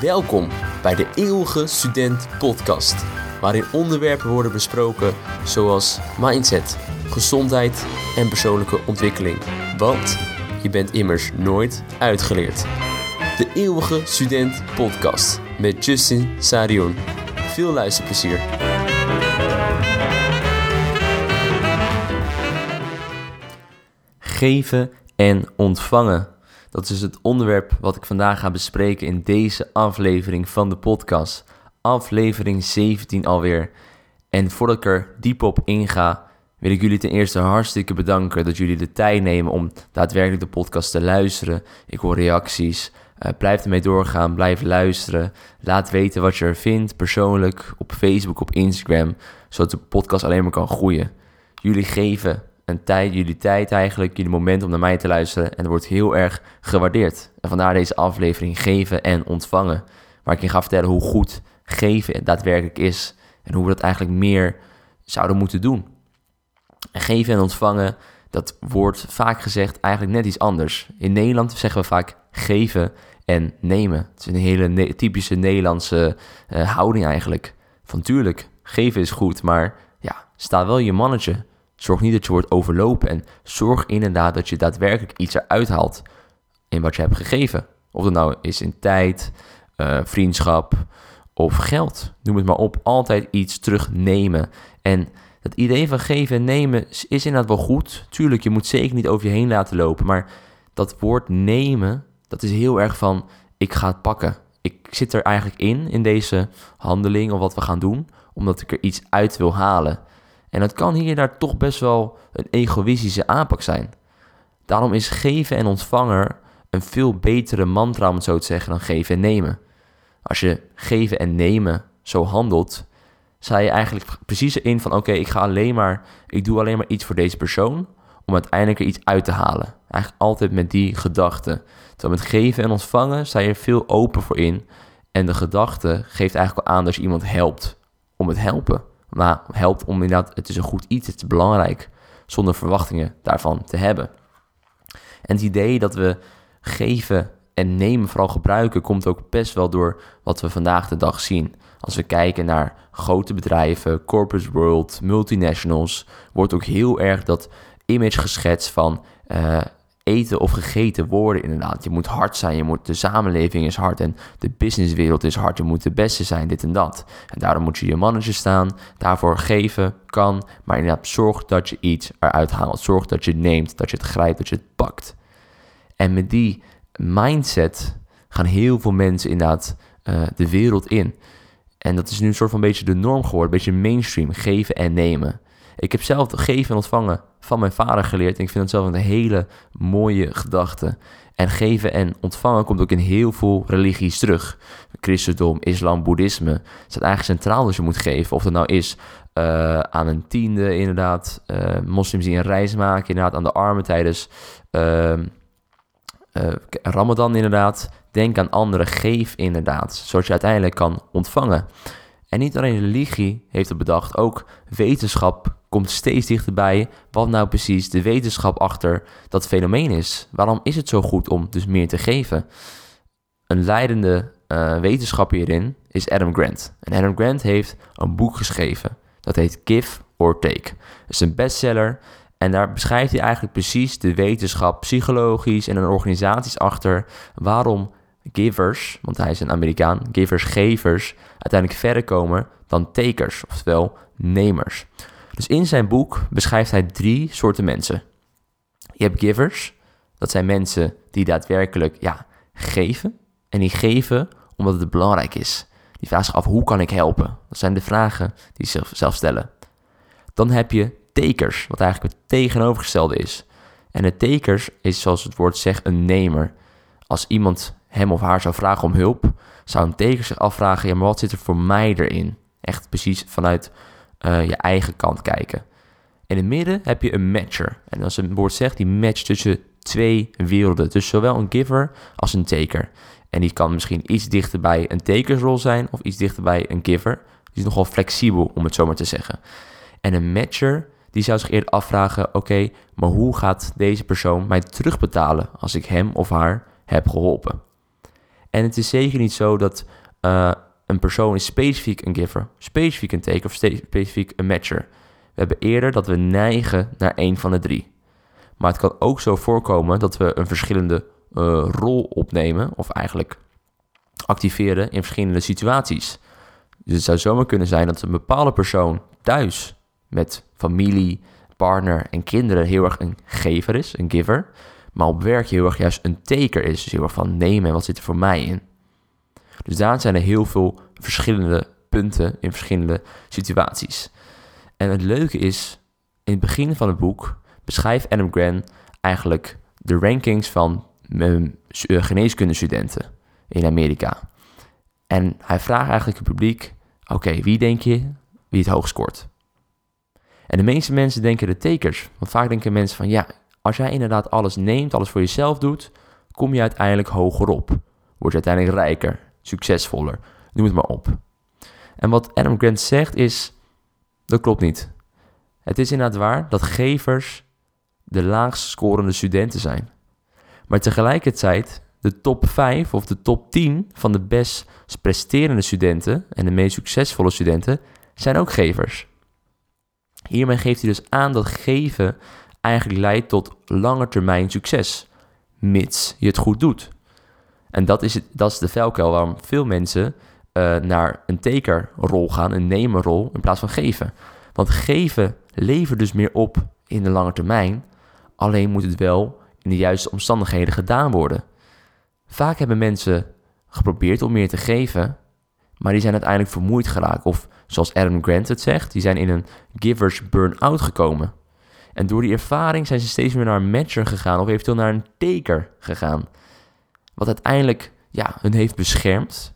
Welkom bij de Eeuwige Student Podcast, waarin onderwerpen worden besproken zoals mindset, gezondheid en persoonlijke ontwikkeling. Want je bent immers nooit uitgeleerd. De Eeuwige Student Podcast met Justin Sarion. Veel luisterplezier. Geven en ontvangen. Dat is het onderwerp wat ik vandaag ga bespreken in deze aflevering van de podcast. Aflevering 17 alweer. En voordat ik er diep op inga, wil ik jullie ten eerste hartstikke bedanken dat jullie de tijd nemen om daadwerkelijk de podcast te luisteren. Ik hoor reacties. Uh, blijf ermee doorgaan, blijf luisteren. Laat weten wat je er vindt, persoonlijk, op Facebook, op Instagram, zodat de podcast alleen maar kan groeien. Jullie geven tijd, jullie tijd eigenlijk, jullie moment om naar mij te luisteren. En dat wordt heel erg gewaardeerd. En vandaar deze aflevering geven en ontvangen. Waar ik je ga vertellen hoe goed geven daadwerkelijk is. En hoe we dat eigenlijk meer zouden moeten doen. En geven en ontvangen, dat wordt vaak gezegd eigenlijk net iets anders. In Nederland zeggen we vaak geven en nemen. Het is een hele typische Nederlandse uh, houding eigenlijk. Van tuurlijk, geven is goed, maar ja, sta wel je mannetje. Zorg niet dat je wordt overlopen en zorg inderdaad dat je daadwerkelijk iets eruit haalt in wat je hebt gegeven. Of dat nou is in tijd, uh, vriendschap of geld. Noem het maar op. Altijd iets terugnemen. En het idee van geven en nemen is inderdaad wel goed. Tuurlijk, je moet zeker niet over je heen laten lopen. Maar dat woord nemen, dat is heel erg van ik ga het pakken. Ik zit er eigenlijk in, in deze handeling of wat we gaan doen, omdat ik er iets uit wil halen. En dat kan hier daar toch best wel een egoïstische aanpak zijn. Daarom is geven en ontvanger een veel betere mantra, om het zo te zeggen, dan geven en nemen. Als je geven en nemen zo handelt, sta je eigenlijk precies erin van: oké, ik ga alleen maar, ik doe alleen maar iets voor deze persoon, om uiteindelijk er iets uit te halen. Eigenlijk altijd met die gedachte. Terwijl met geven en ontvangen sta je er veel open voor in. En de gedachte geeft eigenlijk al aan dat je iemand helpt om het helpen. Maar helpt om inderdaad, het is een goed iets, het is belangrijk, zonder verwachtingen daarvan te hebben. En het idee dat we geven en nemen vooral gebruiken, komt ook best wel door wat we vandaag de dag zien. Als we kijken naar grote bedrijven, corporate world, multinationals, wordt ook heel erg dat image geschetst van uh, eten of gegeten worden inderdaad. Je moet hard zijn, je moet, de samenleving is hard en de businesswereld is hard. Je moet de beste zijn, dit en dat. En daarom moet je je manager staan, daarvoor geven, kan. Maar inderdaad, zorg dat je iets eruit haalt. Zorg dat je neemt, dat je het grijpt, dat je het pakt. En met die mindset gaan heel veel mensen inderdaad uh, de wereld in. En dat is nu een soort van beetje de norm geworden, een beetje mainstream, geven en nemen. Ik heb zelf geven en ontvangen van mijn vader geleerd. En ik vind het zelf een hele mooie gedachte. En geven en ontvangen komt ook in heel veel religies terug. Christendom, islam, boeddhisme. staat eigenlijk centraal dat je moet geven. Of dat nou is uh, aan een tiende inderdaad. Uh, moslims die een reis maken inderdaad aan de armen tijdens uh, Ramadan inderdaad. Denk aan anderen, geef inderdaad. Zodat je uiteindelijk kan ontvangen. En niet alleen religie heeft het bedacht, ook wetenschap komt steeds dichterbij wat nou precies de wetenschap achter dat fenomeen is. Waarom is het zo goed om dus meer te geven? Een leidende uh, wetenschapper hierin is Adam Grant. En Adam Grant heeft een boek geschreven. Dat heet Give or Take. Het is een bestseller en daar beschrijft hij eigenlijk precies de wetenschap, psychologisch en een organisaties achter waarom givers, want hij is een Amerikaan, givers, gevers, uiteindelijk verder komen dan takers, oftewel nemers. Dus in zijn boek beschrijft hij drie soorten mensen. Je hebt givers, dat zijn mensen die daadwerkelijk ja, geven. En die geven omdat het belangrijk is. Die vragen zich af, hoe kan ik helpen? Dat zijn de vragen die ze zelf stellen. Dan heb je takers, wat eigenlijk het tegenovergestelde is. En de takers is, zoals het woord zegt, een nemer. Als iemand hem of haar zou vragen om hulp, zou een taker zich afvragen, ja, maar wat zit er voor mij erin? Echt precies vanuit uh, je eigen kant kijken. In het midden heb je een matcher. En als een woord zegt, die matcht tussen twee werelden. Dus zowel een giver als een taker. En die kan misschien iets dichter bij een takersrol zijn of iets dichter bij een giver. Die is nogal flexibel, om het zo maar te zeggen. En een matcher, die zou zich eerder afvragen: oké, maar hoe gaat deze persoon mij terugbetalen als ik hem of haar heb geholpen? En het is zeker niet zo dat uh, een persoon is specifiek een giver, specifiek een taker of specifiek een matcher. We hebben eerder dat we neigen naar één van de drie. Maar het kan ook zo voorkomen dat we een verschillende uh, rol opnemen, of eigenlijk activeren in verschillende situaties. Dus het zou zomaar kunnen zijn dat een bepaalde persoon thuis met familie, partner en kinderen heel erg een gever is, een giver. Maar op werk heel erg juist een taker is. Dus heel erg van nemen en wat zit er voor mij in. Dus daar zijn er heel veel verschillende punten in verschillende situaties. En het leuke is, in het begin van het boek beschrijft Adam Grant eigenlijk de rankings van uh, geneeskundestudenten in Amerika. En hij vraagt eigenlijk het publiek: oké, wie denk je wie het hoogst scoort? En de meeste mensen denken de takers. Want vaak denken mensen van ja, als jij inderdaad alles neemt, alles voor jezelf doet, kom je uiteindelijk hoger op. Word je uiteindelijk rijker, succesvoller, noem het maar op. En wat Adam Grant zegt is, dat klopt niet. Het is inderdaad waar dat gevers de laagst scorende studenten zijn. Maar tegelijkertijd, de top 5 of de top 10 van de best presterende studenten en de meest succesvolle studenten zijn ook gevers. Hiermee geeft hij dus aan dat geven eigenlijk leidt tot langetermijn succes, mits je het goed doet. En dat is, dat is de velkuil waarom veel mensen uh, naar een tekerrol gaan, een nemenrol, in plaats van geven. Want geven levert dus meer op in de lange termijn, alleen moet het wel in de juiste omstandigheden gedaan worden. Vaak hebben mensen geprobeerd om meer te geven, maar die zijn uiteindelijk vermoeid geraakt. Of zoals Adam Grant het zegt, die zijn in een givers burn-out gekomen. En door die ervaring zijn ze steeds meer naar een matcher gegaan of eventueel naar een taker gegaan. Wat uiteindelijk ja, hun heeft beschermd.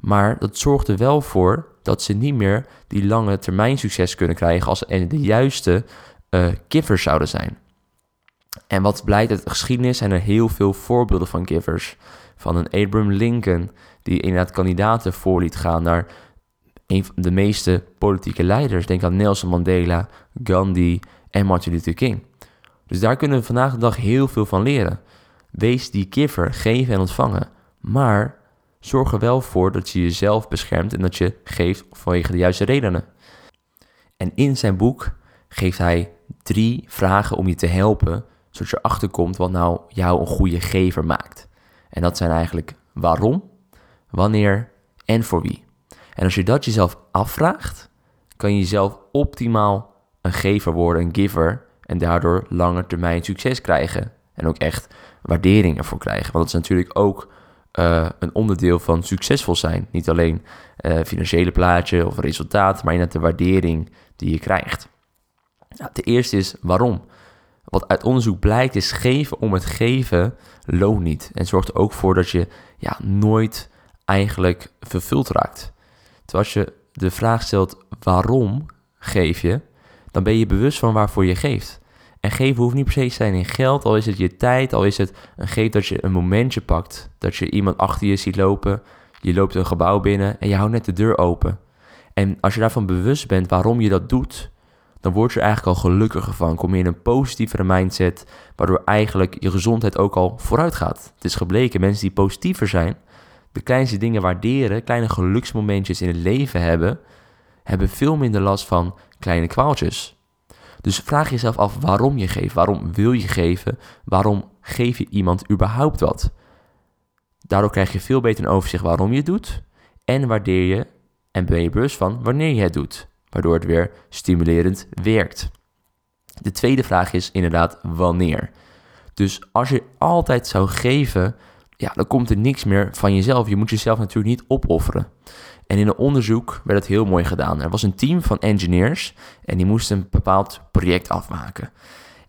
Maar dat zorgt er wel voor dat ze niet meer die lange termijn succes kunnen krijgen als ze de juiste uh, givers zouden zijn. En wat blijkt uit de geschiedenis zijn er heel veel voorbeelden van givers. Van een Abraham Lincoln, die inderdaad kandidaten voor liet gaan naar een van de meeste politieke leiders. Denk aan Nelson Mandela, Gandhi en Martin Luther King. Dus daar kunnen we vandaag de dag heel veel van leren. Wees die giver, geven en ontvangen. Maar zorg er wel voor dat je jezelf beschermt en dat je geeft vanwege de juiste redenen. En in zijn boek geeft hij drie vragen om je te helpen, zodat je erachter komt wat nou jou een goede gever maakt. En dat zijn eigenlijk waarom, wanneer en voor wie. En als je dat jezelf afvraagt, kan je jezelf optimaal een gever worden, een giver, en daardoor langer termijn succes krijgen. En ook echt waardering ervoor krijgen. Want dat is natuurlijk ook uh, een onderdeel van succesvol zijn. Niet alleen uh, financiële plaatje of resultaat, maar inderdaad de waardering die je krijgt. Nou, de eerste is waarom. Wat uit onderzoek blijkt is geven om het geven loont niet. En zorgt er ook voor dat je ja, nooit eigenlijk vervuld raakt. Terwijl als je de vraag stelt waarom geef je, dan ben je bewust van waarvoor je geeft. En geven hoeft niet per se te zijn in geld, al is het je tijd, al is het een geef dat je een momentje pakt. Dat je iemand achter je ziet lopen, je loopt een gebouw binnen en je houdt net de deur open. En als je daarvan bewust bent waarom je dat doet, dan word je eigenlijk al gelukkiger van. Kom je in een positievere mindset, waardoor eigenlijk je gezondheid ook al vooruit gaat. Het is gebleken, mensen die positiever zijn, de kleinste dingen waarderen, kleine geluksmomentjes in het leven hebben, hebben veel minder last van kleine kwaaltjes. Dus vraag jezelf af waarom je geeft. Waarom wil je geven? Waarom geef je iemand überhaupt wat? Daardoor krijg je veel beter een overzicht waarom je het doet. En waardeer je en ben je bewust van wanneer je het doet. Waardoor het weer stimulerend werkt. De tweede vraag is inderdaad wanneer. Dus als je altijd zou geven, ja, dan komt er niks meer van jezelf. Je moet jezelf natuurlijk niet opofferen. En in een onderzoek werd het heel mooi gedaan. Er was een team van engineers en die moesten een bepaald project afmaken.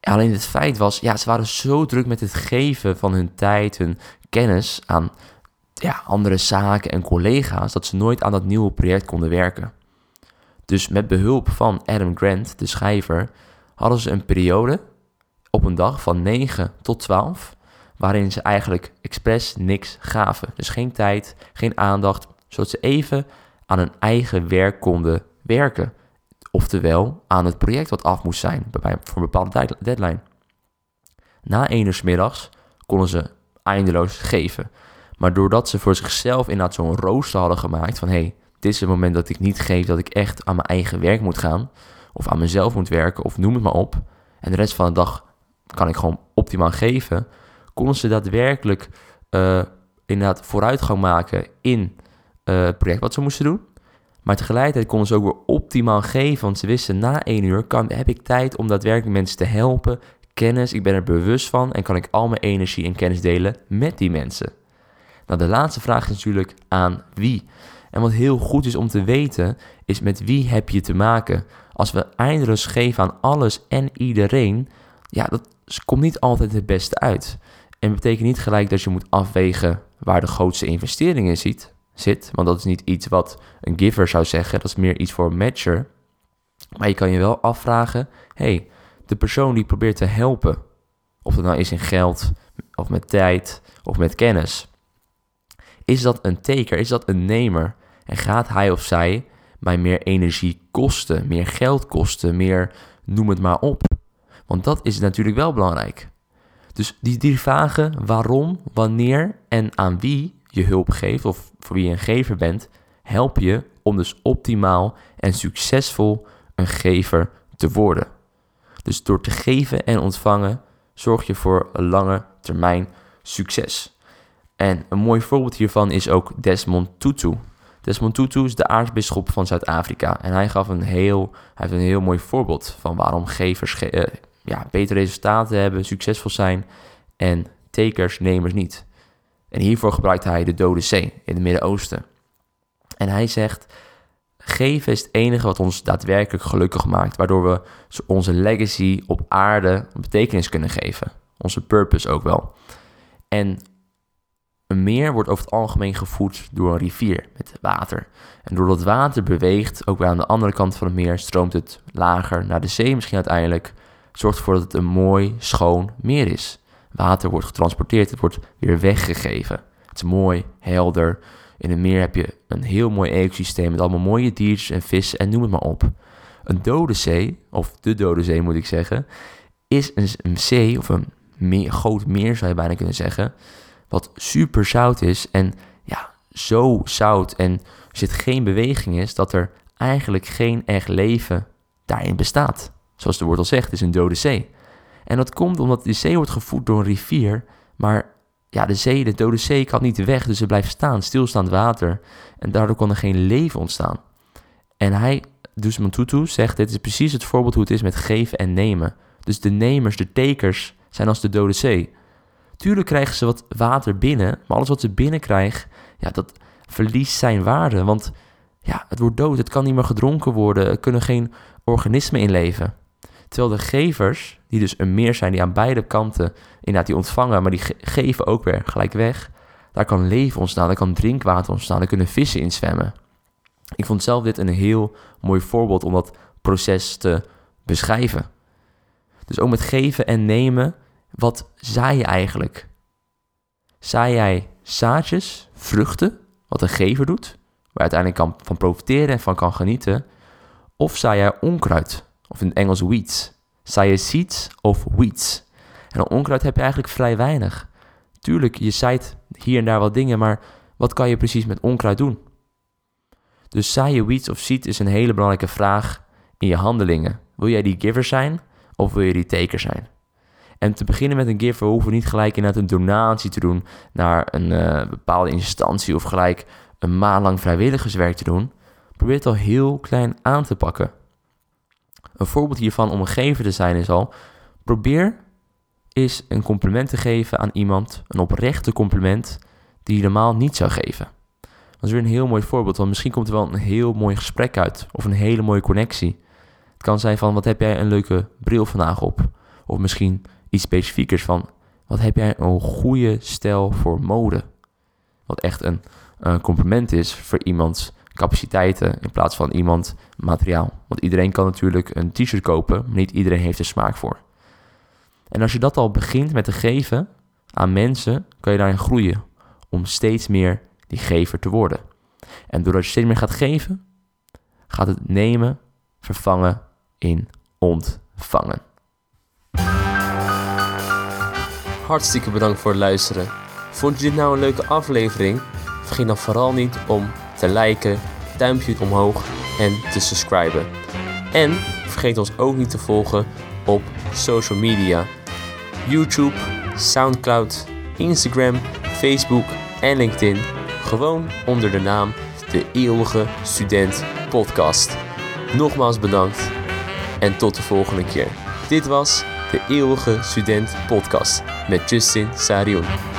Alleen het feit was, ja, ze waren zo druk met het geven van hun tijd, hun kennis aan ja, andere zaken en collega's, dat ze nooit aan dat nieuwe project konden werken. Dus met behulp van Adam Grant, de schrijver, hadden ze een periode op een dag van 9 tot 12, waarin ze eigenlijk expres niks gaven. Dus geen tijd, geen aandacht, zodat ze even aan hun eigen werk konden werken. Oftewel aan het project wat af moest zijn voor een bepaalde deadline. Na één uur middags konden ze eindeloos geven. Maar doordat ze voor zichzelf inderdaad zo'n rooster hadden gemaakt van... hé, hey, dit is het moment dat ik niet geef dat ik echt aan mijn eigen werk moet gaan... of aan mezelf moet werken of noem het maar op... en de rest van de dag kan ik gewoon optimaal geven... konden ze daadwerkelijk uh, inderdaad vooruitgang maken in uh, project wat ze moesten doen... Maar tegelijkertijd konden ze ook weer optimaal geven, want ze wisten na één uur kan, heb ik tijd om daadwerkelijk mensen te helpen, kennis, ik ben er bewust van en kan ik al mijn energie en kennis delen met die mensen. Nou, de laatste vraag is natuurlijk aan wie. En wat heel goed is om te weten, is met wie heb je te maken. Als we eindeloos geven aan alles en iedereen, ja, dat komt niet altijd het beste uit. En betekent niet gelijk dat je moet afwegen waar de grootste investering in ziet zit. Want dat is niet iets wat een giver zou zeggen. Dat is meer iets voor een matcher. Maar je kan je wel afvragen: hey, de persoon die probeert te helpen, of het nou is in geld, of met tijd, of met kennis, is dat een taker? Is dat een nemer? En gaat hij of zij mij meer energie kosten, meer geld kosten, meer noem het maar op? Want dat is natuurlijk wel belangrijk. Dus die vragen, waarom, wanneer en aan wie je hulp geeft of voor wie je een gever bent, help je om dus optimaal en succesvol een gever te worden. Dus door te geven en ontvangen zorg je voor een lange termijn succes. En een mooi voorbeeld hiervan is ook Desmond Tutu. Desmond Tutu is de aartsbisschop van Zuid-Afrika. En hij gaf een heel, hij heeft een heel mooi voorbeeld van waarom gevers uh, ja, betere resultaten hebben, succesvol zijn en takers, nemers niet. En hiervoor gebruikt hij de Dode Zee in het Midden-Oosten. En hij zegt: Geven is het enige wat ons daadwerkelijk gelukkig maakt, waardoor we onze legacy op aarde betekenis kunnen geven. Onze purpose ook wel. En een meer wordt over het algemeen gevoed door een rivier met water. En doordat water beweegt, ook weer aan de andere kant van het meer, stroomt het lager naar de zee misschien uiteindelijk. Zorgt ervoor dat het een mooi, schoon meer is. Water wordt getransporteerd, het wordt weer weggegeven. Het is mooi, helder. In het meer heb je een heel mooi ecosysteem met allemaal mooie diertjes en vissen en noem het maar op. Een dode zee, of de dode zee moet ik zeggen, is een, zee of een meer, groot meer zou je bijna kunnen zeggen, wat super zout is en ja, zo zout en er zit geen beweging is dat er eigenlijk geen echt leven daarin bestaat. Zoals de woord al zegt, het is een dode zee. En dat komt omdat de zee wordt gevoed door een rivier, maar ja, de zee, de dode zee kan niet weg, dus ze blijft staan, stilstaand water. En daardoor kan er geen leven ontstaan. En hij, dus Tutu, zegt, dit is precies het voorbeeld hoe het is met geven en nemen. Dus de nemers, de tekers, zijn als de dode zee. Tuurlijk krijgen ze wat water binnen, maar alles wat ze binnenkrijgen, ja, dat verliest zijn waarde. Want ja, het wordt dood, het kan niet meer gedronken worden, er kunnen geen organismen in leven. Terwijl de gevers, die dus een meer zijn, die aan beide kanten inderdaad die ontvangen, maar die geven ook weer gelijk weg. Daar kan leven ontstaan, daar kan drinkwater ontstaan, daar kunnen vissen in zwemmen. Ik vond zelf dit een heel mooi voorbeeld om dat proces te beschrijven. Dus ook met geven en nemen, wat zaai je eigenlijk? Zaai jij zaadjes, vruchten, wat een gever doet, waar uiteindelijk kan van profiteren en van kan genieten? Of zaai jij onkruid, of in het Engels weeds. Zaai je seeds of weeds? En onkruid heb je eigenlijk vrij weinig. Tuurlijk, je zaait hier en daar wat dingen, maar wat kan je precies met onkruid doen? Dus zaai je weeds of seed is een hele belangrijke vraag in je handelingen. Wil jij die giver zijn of wil je die taker zijn? En te beginnen met een giver hoeven we niet gelijk inderdaad een donatie te doen naar een uh, bepaalde instantie of gelijk een maand lang vrijwilligerswerk te doen. Probeer het al heel klein aan te pakken. Een voorbeeld hiervan om een gever te zijn is al, probeer eens een compliment te geven aan iemand, een oprechte compliment, die je normaal niet zou geven. Dat is weer een heel mooi voorbeeld, want misschien komt er wel een heel mooi gesprek uit of een hele mooie connectie. Het kan zijn van, wat heb jij een leuke bril vandaag op? Of misschien iets specifiekers van, wat heb jij een goede stijl voor mode? Wat echt een, een compliment is voor iemands capaciteiten in plaats van iemand materiaal. Want iedereen kan natuurlijk een t-shirt kopen, maar niet iedereen heeft er smaak voor. En als je dat al begint met te geven aan mensen, kan je daarin groeien om steeds meer die gever te worden. En doordat je steeds meer gaat geven, gaat het nemen vervangen in ontvangen. Hartstikke bedankt voor het luisteren. Vond je dit nou een leuke aflevering? Vergeet dan vooral niet om te liken, duimpje omhoog en te subscriben. En vergeet ons ook niet te volgen op social media. YouTube, Soundcloud, Instagram, Facebook en LinkedIn. Gewoon onder de naam De Eeuwige Student Podcast. Nogmaals bedankt en tot de volgende keer. Dit was De Eeuwige Student Podcast met Justin Sarion.